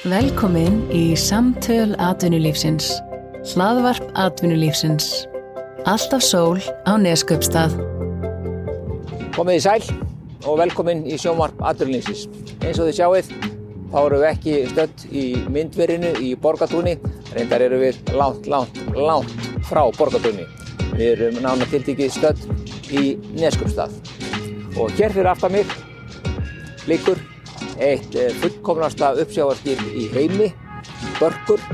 Velkomin í Samtöl atvinnulífsins. Hlaðvarp atvinnulífsins. Alltaf sól á Nesköpstað. Komið í sæl og velkomin í sjónvarp atvinnulífsins. Eins og þið sjáið, þá erum við ekki stödd í myndverinu í Borgatúni. Reyndar erum við langt, langt, langt frá Borgatúni. Við erum nána tiltikið stödd í Nesköpstað. Og hér fyrir aftan mig liggur eitt eh, fullkomnasta uppsjávarskip í heimi, Börkur,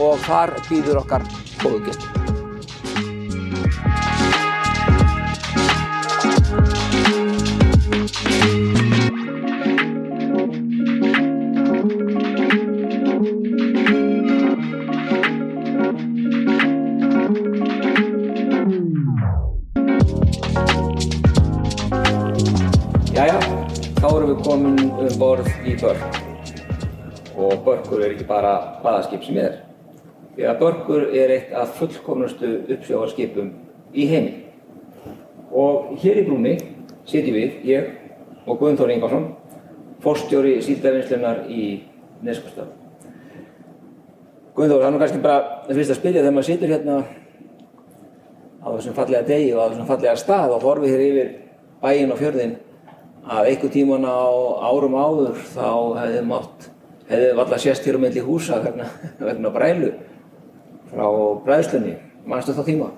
og þar býður okkar góðu og Börkur er ekki bara baðaskip sem er. Því að Börkur er eitt af fullkomnustu uppsjávarskipum í heimi. Og hér í brúni sitjum við, ég og Guðnþór Ingarsson fórstjóri síldavinnslunar í Neskustaf Guðnþór, það er kannski bara fyrst að spyrja þegar maður situr hérna á þessum fallega degi og á þessum fallega stað og horfið hér yfir bæinn og fjörðinn að einhver tíman á árum áður þá hefði mátt, hefði valla sést hér um milli húsa vegna, vegna brælu frá bræðslunni. Manstu þá tíma?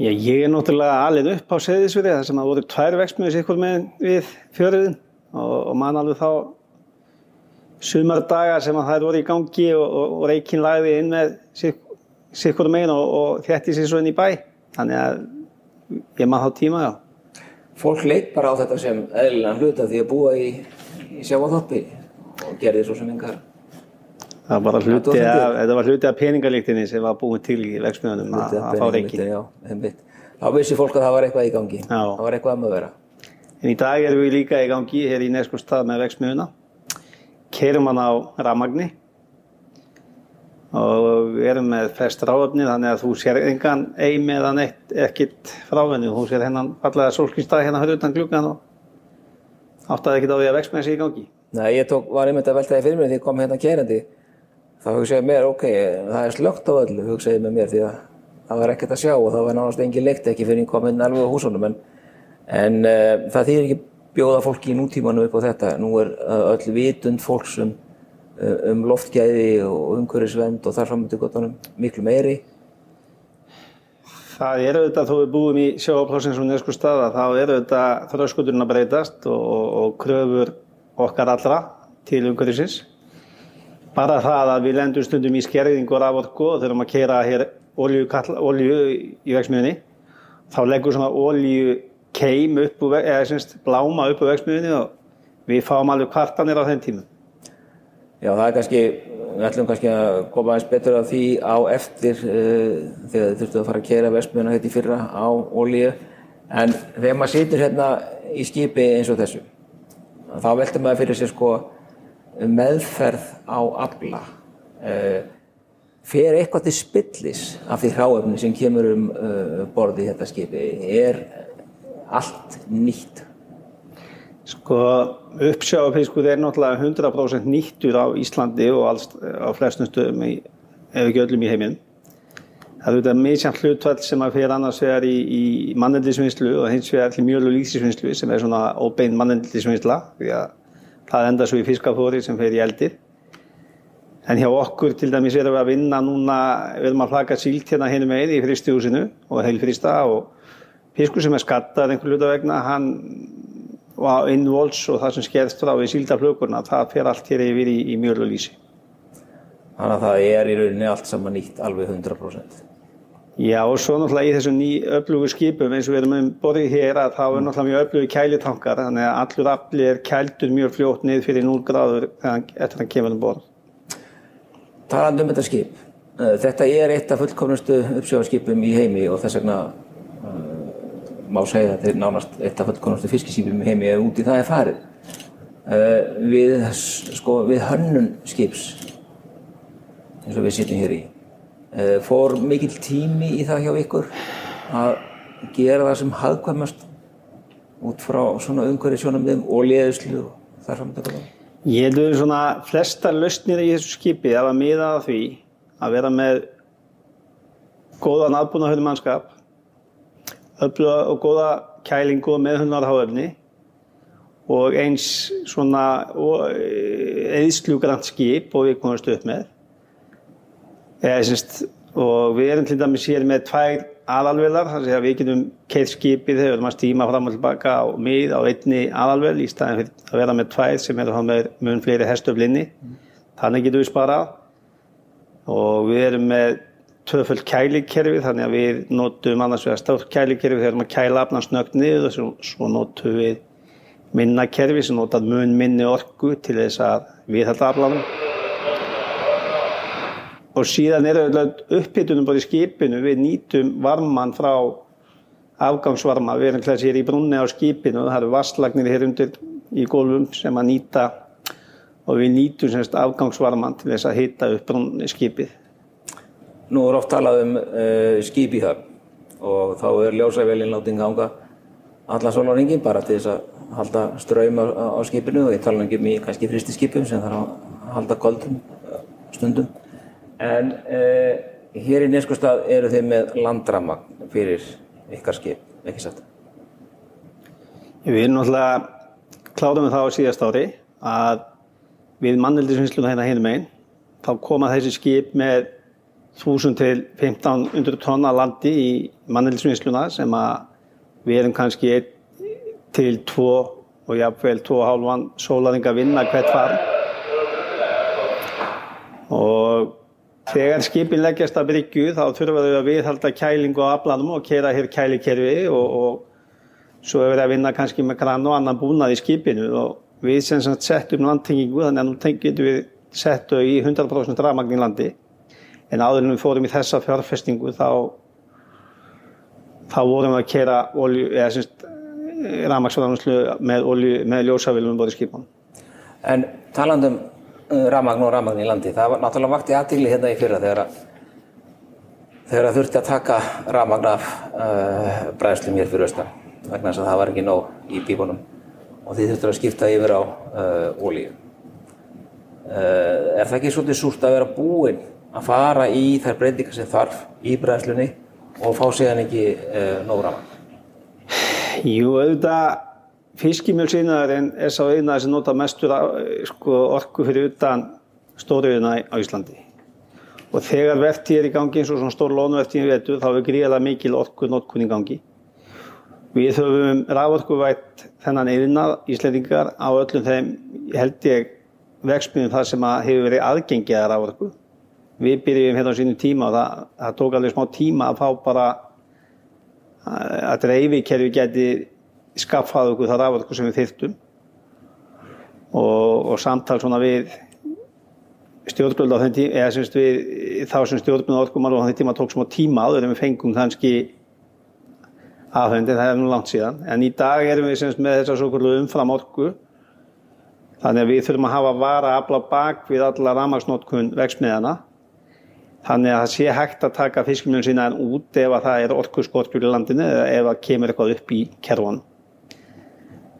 Já, ég er náttúrulega alveg upp á Seyðisfirði þar sem það voru tvær vexmiðis ykkur með við fjöriðin og, og mann alveg þá sumardaga sem að það voru í gangi og, og, og reikinn lagði inn með sikkur megin og þétti sér svo inn í bæ. Þannig að ég maður þá tíma, já. Fólk leitt bara á þetta sem eðlilega hluta því að búa í, í sjáaþoppi og gerði svo sem engar. Það var hluti af, var hluti af peningalíktinni sem var búin til í vexmiðunum að, að fá reiki. Já. Þá vissi fólk að það var eitthvað í gangi. Já. Það var eitthvað að maður vera. En í dag erum við líka í gangi hér í Neskustad með vexmiðuna. Kerum hann á ramagni og erum með flest ráöfni þannig að þú sér engan ein meðan eitt ekkit frá henni. Þú sér hennan fallega sólskynstað hérna höfðu utan klukkan og áttaði ekkit á því að vexmiða sig í gangi. Nei, ég tók, var einmitt að velta því fyrir mér því ég kom hérna kerandi. Þá hugsaði mér, ok, það er slögt á öllu, hugsaði með mér því að það var ekkert að sjá og það var náttúrulega engin leikt ekki fyrir að koma inn alveg á húsunum. En, en uh, það þýðir ekki bjóða fólki í nútímanu upp á þetta. Nú er uh, öll vitund fólks um, uh, um loftgæði og umhverfisvend og þar framöndu gotanum miklu meiri. Það er auðvitað, þó við búum í sjáaplássins og nesku staða, þá er auðvitað þröskuturinn að breytast og, og, og kröfur okkar allra til umhverfisins. Bara það að við lendum stundum í skerðingu og raforku og þurfum að kera hér olju, olju í vexmiðunni, þá leggur svona olju keim upp úr, eða semst bláma upp úr vexmiðunni og við fáum alveg kvartanir á þeim tímum. Já, það er kannski, við ætlum kannski að koma eins betur af því á eftir uh, þegar þið þurftu að fara að kera vestmjöna þetta í fyrra á olíu. En þegar maður situr hérna í skipi eins og þessu, þá veldur maður fyrir sér sko meðferð á afla. Uh, fer eitthvað til spillis af því hráefni sem kemur um uh, borði í þetta skipi? Er allt nýtt? Sko uppsjáfiskur er náttúrulega 100% nýttur á Íslandi og alls, á flestum stöðum ef ekki öllum í heiminn. Það er auðvitað misjant hlutvall sem að fyrir annars vegar í, í mannendisvinnslu og hins vegar til mjöl og líksisvinnslu sem er svona óbein mannendisvinnsla því að það enda svo í fiskafóri sem fer í eldir. En hjá okkur til dæmis erum við að vinna núna, við erum að flaka sílt hérna henni meginn í fristihúsinu og heilfrista og fiskur sem er skattar einhver hluta vegna, hann og innvols og það sem skerst frá við síldarflökurna, það fer allt hér yfir í, í mjöl og lísi. Þannig að það er í rauninni allt saman nýtt alveg 100%. Já og svo náttúrulega í þessum ný öflugu skipum eins og við erum um borðið hér að þá er náttúrulega mjög öflugu kælitankar þannig að allur afli er kældur mjög fljótt niður fyrir 0 gráður eftir að kemur um borð. Talandi um þetta skip, þetta er eitt af fullkomnustu uppsjáðarskipum í heimi og þess vegna má segja að þetta er nánast eitt af fullkonustu fiskisýpum í heimi eða úti það er farið. Uh, við, sko, við hönnun skips, eins og við sittum hér í, uh, fór mikill tími í það hjá ykkur að gera það sem hagkvæmast út frá svona umhverju sjónum og liðuslu og þar fram þetta góða? Ég heldur svona flesta lausnir í þessu skipi að miða að því að vera með góðan aðbúna mannskap, öfluga og góða kælingu og meðhundvarháöfni og eins svona eðslugrant skip og við komumst upp með. Eða, semst, og við erum til dæmis hér með tvær aðalvelar, þannig að við getum keitt skipið þegar við erum að stíma fram og tilbaka á mið á einni aðalvel í staðin fyrir að vera með tvær sem þá með mun fleiri hestöflinni. Mm. Þannig getum við sparað og við erum með tvöföld kælikerfi þannig að við notum annars vegar státt kælikerfi þegar við erum að kæla afnans nögt niður og svo, svo notum við minna kerfi sem notað mun minni orku til þess að við þetta aflanum og síðan er auðvitað upphitunum bara í skipinu, við nýtum varman frá afgangsvarma, við erum klæðið sér í brunni á skipinu, það eru vastlagnir hér undir í gólfum sem að nýta. Og við nýtum semst afgangsvarman til þess að hita upp brunni skipið. Nú er oft talað um uh, skip í höfn. Og þá er ljósævelin látið ganga allan svona ringin bara til þess að halda ströym á, á skipinu. Og ég tala um í kannski fristi skipum sem þarf að halda koldum stundum En eh, hér í Neskustad eru þið með landramma fyrir ykkar skip, ekki satt? Við erum náttúrulega kláðum við það á síðast ári að við mannildisvinnsluna hérna hérna meginn þá koma þessi skip með 1000 til 1500 tonna landi í mannildisvinnsluna sem að við erum kannski 1 til 2 og jáfnveil 2,5 sólaringa vinna hvert farn og Þegar skipin leggjast að bryggju þá þurfa þau að viðhalda kælingu á aflanum og kera hér kælikerfi og, og svo er verið að vinna kannski með krann og annan búnað í skipinu og við sem sagt settum landtengingu þannig að nú getum við settu í 100% rafmagn í landi en áður en við fórum í þessa fjárfestingu þá þá vorum við að kera rafmagsfráðanslu með, með ljósafilum um bóði skipan. En talandum Uh, rafmagn og rafmagn í landi. Það var náttúrulega vakti aðtíli hérna í fyrra þegar að þegar að þurfti að taka rafmagn af uh, bræðslum hér fyrir austan vegna þess að það var ekki nóg í bíbónum og því þurfti að skipta yfir á uh, ólíu. Uh, er það ekki svolítið súrt að vera búinn að fara í þær breytingar sem þarf í bræðslunni og fá séðan ekki nóg rafmagn? Jú, auðvitað Fiskimjölsýnaðarinn er sá eina sem nota mestur sko, orku fyrir utan stóriðuna á Íslandi. Og þegar verti er í gangi eins og svona stór lónverti í vetu þá er gríðilega mikil orku notkun í gangi. Við höfum rávorkuvætt þennan eðinað Íslandingar á öllum þeim held ég vegspilum það sem hefur verið aðgengið að rávorku. Við byrjum hérna á sínum tíma og það, það tók alveg smá tíma að fá bara að dreifikerfi geti skaffaði okkur það raforku sem við þyrtum og, og samtal svona við stjórnbjörn á þenn tíma eða semst við þá sem stjórnbjörn orkumar og á þenn tíma tók smá tíma áður en við fengum kannski aðhaundi, það er nú langt síðan. En í dag erum við semst með þessar svo umfram orku þannig að við þurfum að hafa vara að afla bak við alla ramagsnótkun veksmiðana þannig að það sé hægt að taka fiskimjölun sína en út ef að það er orkuskortur í landinu eða ef það kemur eitthvað upp í kervan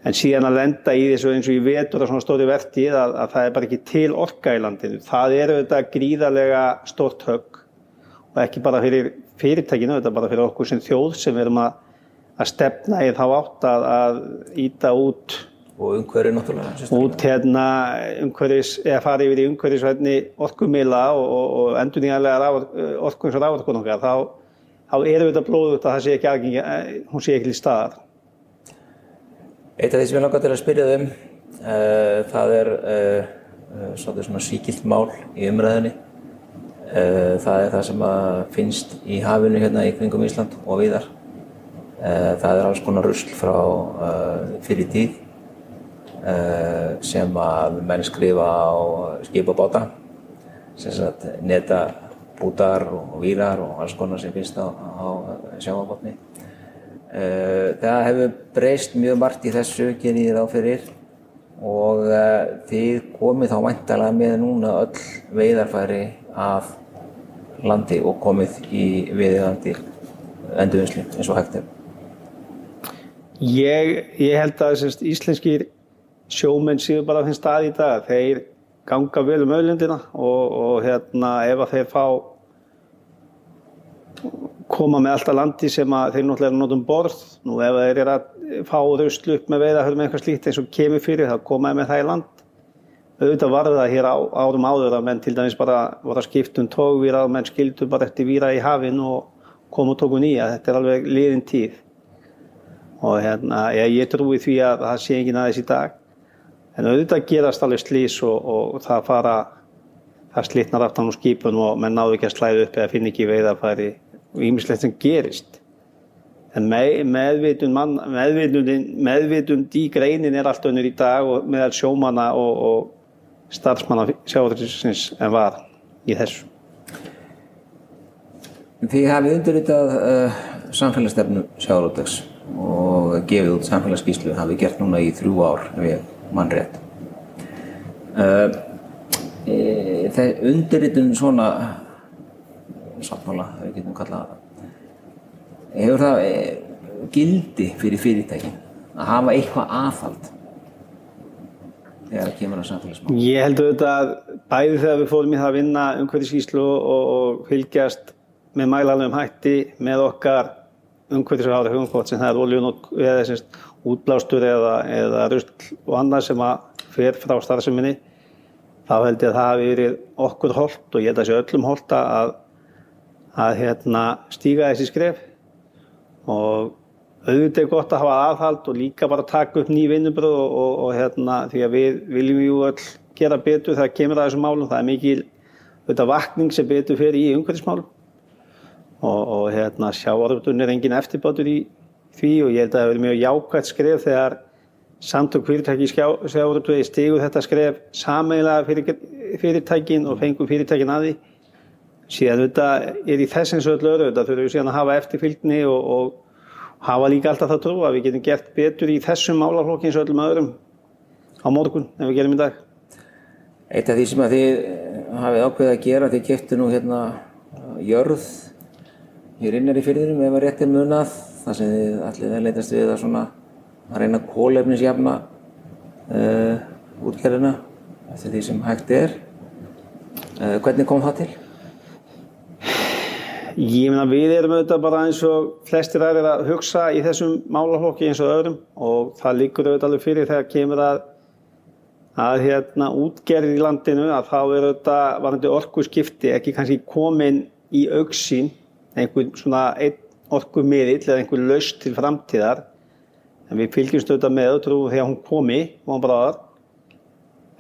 en síðan að lenda í þessu eins og ég vetur að svona stóri vertið að, að það er bara ekki til orka í landinu. Það er auðvitað gríðarlega stórt högg og ekki bara fyrir fyrirtækinu, auðvitað bara fyrir okkur sem þjóð sem við erum að, að stefna í þá átt að, að íta út og umhverju náttúrulega út hérna umhverjus eða fara yfir í umhverjusvætni orkumila og, og, og endur nýjanlega orku eins og rávorkun okkar þá, þá er auðvitað blóðut að það sé ekki aðgengi, eh, hún sé ekki til staðar Eitt af því sem ég langar til að spyrja þau um, uh, það er uh, svona síkilt mál í umræðinni. Uh, það er það sem finnst í hafinu hérna í kringum Ísland og viðar. Það er alls konar rusl frá fyrir tíð sem að menn skrifa á skipabáta, sem sagt netabútar og vírar og alls konar sem finnst á, á sjáabátni. Eh, það hefur breyst mjög margt í þessu, genið þér áferir og eh, þið komið þá væntalega með núna öll veiðarfæri af landi og komið í viðegandi endurvinnslu eins og hægt er. Ég, ég held að semst, íslenskir sjómenn séu bara þinn stað í dag þeir ganga vel um öllundina og, og hérna ef að þeir fá koma með alltaf landi sem að þeir náttúrulega notum borð. Nú ef þeir eru að fá rauslu upp með veiða með eitthvað slíkt eins og kemur fyrir þá komaði með það í land. Auðvitað var það hér á, árum áður að menn til dæmis bara voru að skiptum tógvíra og menn skildu bara eftir víra í hafin og komu og tóku nýja. Þetta er alveg liðin tíð. Og hérna ég, ég trúi því að það sé ekki aðeins í dag. En auðvitað gerast alveg slís og, og, og það fara það slitnar aftan á skipun og menn náðu ekki að slæða upp eða finn ekki veiðafæri og ímislegt sem gerist. En með, meðvitund, mann, meðvitund, meðvitund í greinin er allt önnur í dag og meðal sjómanna og, og starfsmanna sjáðurinsins en var í þessu. Þið hafið undirritað uh, samfélagsstefnu sjáðurútegs og gefið út samfélagsskíslu hafið gert núna í þrjú ár ef ég mann rétt. Uh, e, það undirritun svona við getum kallað það hefur það e, gildi fyrir fyrirtækin að hafa eitthvað aðhald þegar það kemur að samfélagsmál? Ég held auðvitað að bæði þegar við fórum í það að vinna umhverfiskíslu og, og fylgjast með mælanlegum hætti með okkar umhverfisáður hugumkvot sem það er oljun eða semst, útblástur eða, eða rusl og annað sem að fer frá starfseminni þá held ég að það hafi verið okkur holdt og ég held að sé öllum holdt að að hérna, stíga þessi skref. Og auðvitað er gott að hafa aðhald og líka bara taka upp ný vinnubröð og, og, og hérna, því að við viljum ju öll gera betur þegar kemur að þessum málum. Það er mikil auðvitað vakning sem betur fyrir í umhverfismálum. Og, og hérna, sjáaröfdun er engin eftirbátur í því og ég held að það hefur mjög jákvægt skref þegar samtök fyrirtæki sjáaröfdun stigur þetta skref sameiginlega fyrir fyrirtækin og fengum fyrirtækin að því síðan þetta er í þessins öllu öru þetta þurfum við síðan að hafa eftirfylgni og, og hafa líka alltaf það trú að við getum gert betur í þessum málaflokki eins og öllum öðrum á morgun en við gerum í dag Eitt af því sem að þið hafið ákveðið að gera þið kæftu nú hérna jörð hér innar í fyrðinum ef að réttir munað þar sem þið allir vel leitast við að svona að reyna kólefnisjafna uh, útgerðina eftir því sem hægt er uh, hvernig kom það til? Ég meina við erum auðvitað bara eins og flestir aðeins að hugsa í þessum málaflokki eins og öðrum og það líkur auðvitað alveg fyrir þegar kemur að að hérna útgerð í landinu að þá er auðvitað varandi orku skipti ekki kannski komin í auksín einhvern svona orku miðill eða einhvern laust til framtíðar. En við fylgjumst auðvitað með trúum þegar hún komi og hann bráðar.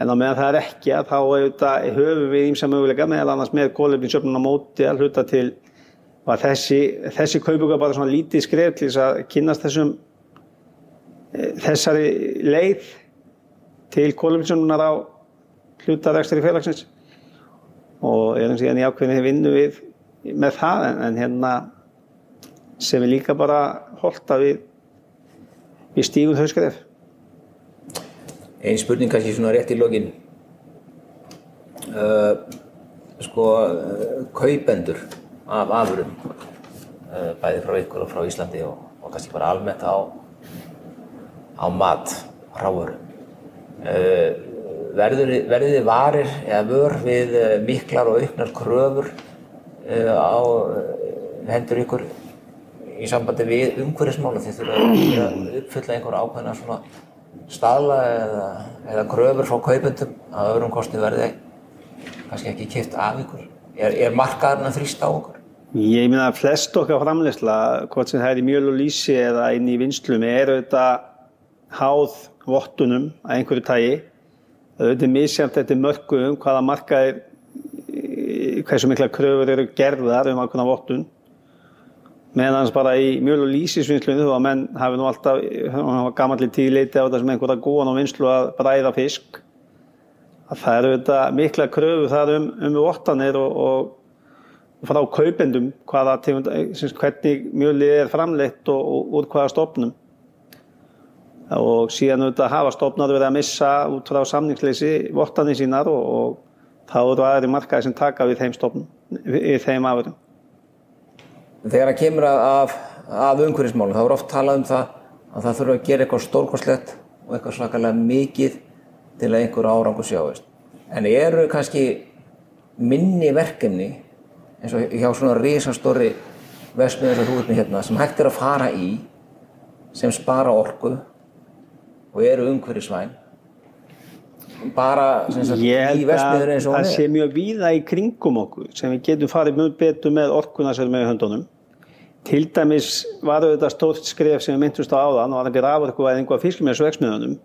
En á meðan það er ekki að þá auðvitað höfum við ímsa möguleika meðal annars með kólefninsjöfnun á móti að hluta til var þessi, þessi kaupuga bara svona lítið skref til þess að kynast þessum þessari leið til kólumsjónunar á hlutarækstur í félagsins. Og erum síðan í ákveðinni vinnu við með það en, en hérna sem er líka bara holdt að við við stígum þau skref Einn spurning kannski svona rétt í lokin. Uh, sko uh, kaupendur af afurum uh, bæði frá ykkur og frá Íslandi og, og kannski bara almennt á á mat, ráður uh, verður þið varir eða vör við uh, miklar og auknar kröfur á hendur ykkur í sambandi við umhverfismála þið þurfa að uppfylla einhver ákveðna svona staðla eða, eða kröfur frá kaupendum að öðrum kosti verði kannski ekki kipt af ykkur. Er, er markaðarinn að þrýsta á okkur? Ég myndi að flest okkar framleysla, hvort sem það er í mjöl og lýsi eða inn í vinslum, er auðvitað háð vottunum að einhverju tægi. Auðvitað er misjæmt þetta mörgum hvaða markaðir, hversu mikla kröfur eru gerðar um ákveðna vottun. Meðan bara í mjöl og lýsisvinslunum þó að menn hafi nú alltaf, hafa gammalli tíðleiti á þetta sem einhverja góðan á vinslu að bræða fisk. Að það eru auðvitað mikla kröfur þar um, um vottanir og, og frá kaupendum hvaða tegund, hvernig mjölið er framleitt og, og úr hvaða stofnum og síðan auðvitað hafa stofnar verið að missa út frá samningsleysi vortanir sínar og, og þá eru aðri markaði sem taka við þeim stofnum, við þeim afurum. Þegar það kemur að, að umhverfismálum þá er oft talað um það að það þurfa að gera eitthvað stórkoslegt og eitthvað svakalega mikið til að einhver árangur sjáist. En eru kannski minni verkefni eins og hjá svona risastóri sem þú ert með hérna sem hægt er að fara í sem spara orku og eru umhverfisvæn. Bara sagt, í vesmiður eins og hann er. Ég held að það sé mjög víða í kringum okkur sem við getum farið mjög betur með orkuna sem við með höndunum. Til dæmis var auðvitað stórt skref sem við myndumst á áðan og var ekki raforku eða einhvað fiskmjöðsvegsmiðunum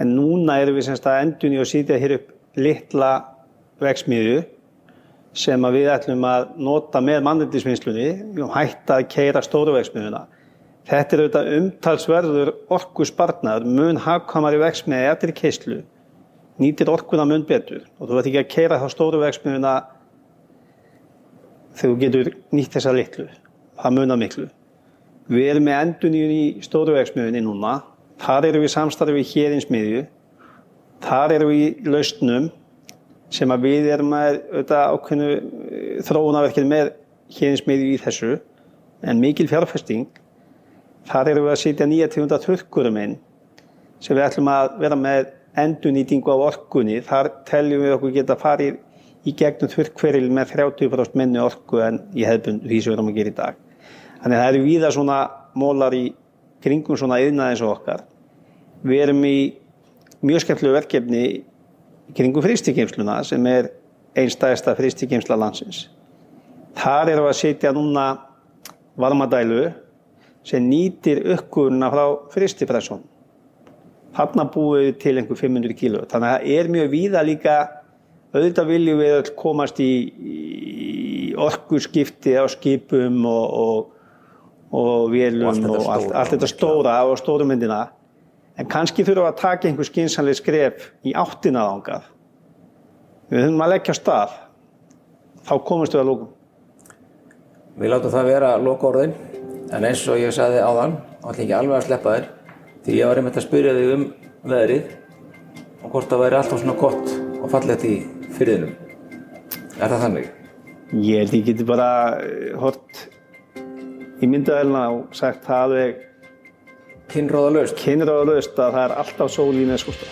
en núna erum við semst að endunni og sýtja hér upp litla vegsmiðu sem við ætlum að nota með mannendisvinnslunni og hætta að keira stóru vegsmiðuna. Þetta er auðvitað umtalsverður orku sparnar, mun hafkamari vegsmiði eftir keislu, nýtir orkuna mun betur. Og þú veit ekki að keira þá stóru vegsmiðuna þegar þú getur nýtt þessa litlu. Það munar miklu. Við erum með enduníun í stóruvegsmiðunni núna, þar eru við samstarfið hér eins miðju, þar eru við í lausnum sem að við erum með ákveðinu eh, þróunarverkið með hér eins miðju í þessu, en mikil fjárfesting, þar eru við að sitja nýja tegunda þurrkurum inn sem við ætlum að vera með endunýtingu á orkunni, þar teljum við okkur geta farið í gegnum þurrkveril með 30% minni orku en í hefðbund því sem við erum að gera í dag. Þannig að það eru víða svona mólar í kringum svona yðnað eins og okkar. Við erum í mjög skemmtlu verkefni kringum fristikimsluna sem er einstæðista fristikimsla landsins. Þar við að setja núna varmadælu sem nýtir uppguruna frá fristipressun. Hanna búið til einhver 500 kíló. Þannig að það er mjög víða líka auðvitað viljum við öll komast í, í orkurskipti á skipum og, og, og vélum og allt, og allt, allt þetta stóra á stórumyndina en kannski þurfum við að taka einhver skynsanlega skref í áttina ángað við þurfum að leggja stað þá komumst við að lókum Við látum það vera lókaorðin en eins og ég sagði áðan allir ekki alveg að sleppa þér því ég var einmitt að spyrja þig um veðrið og hvort það væri alltaf svona gott og fallegt í fyrðinum. Er það þannig? Ég held ég geti bara eh, hort í myndaðelina og sagt það alveg kynróðalöst kynróðalöst að það er alltaf sól í neskústa.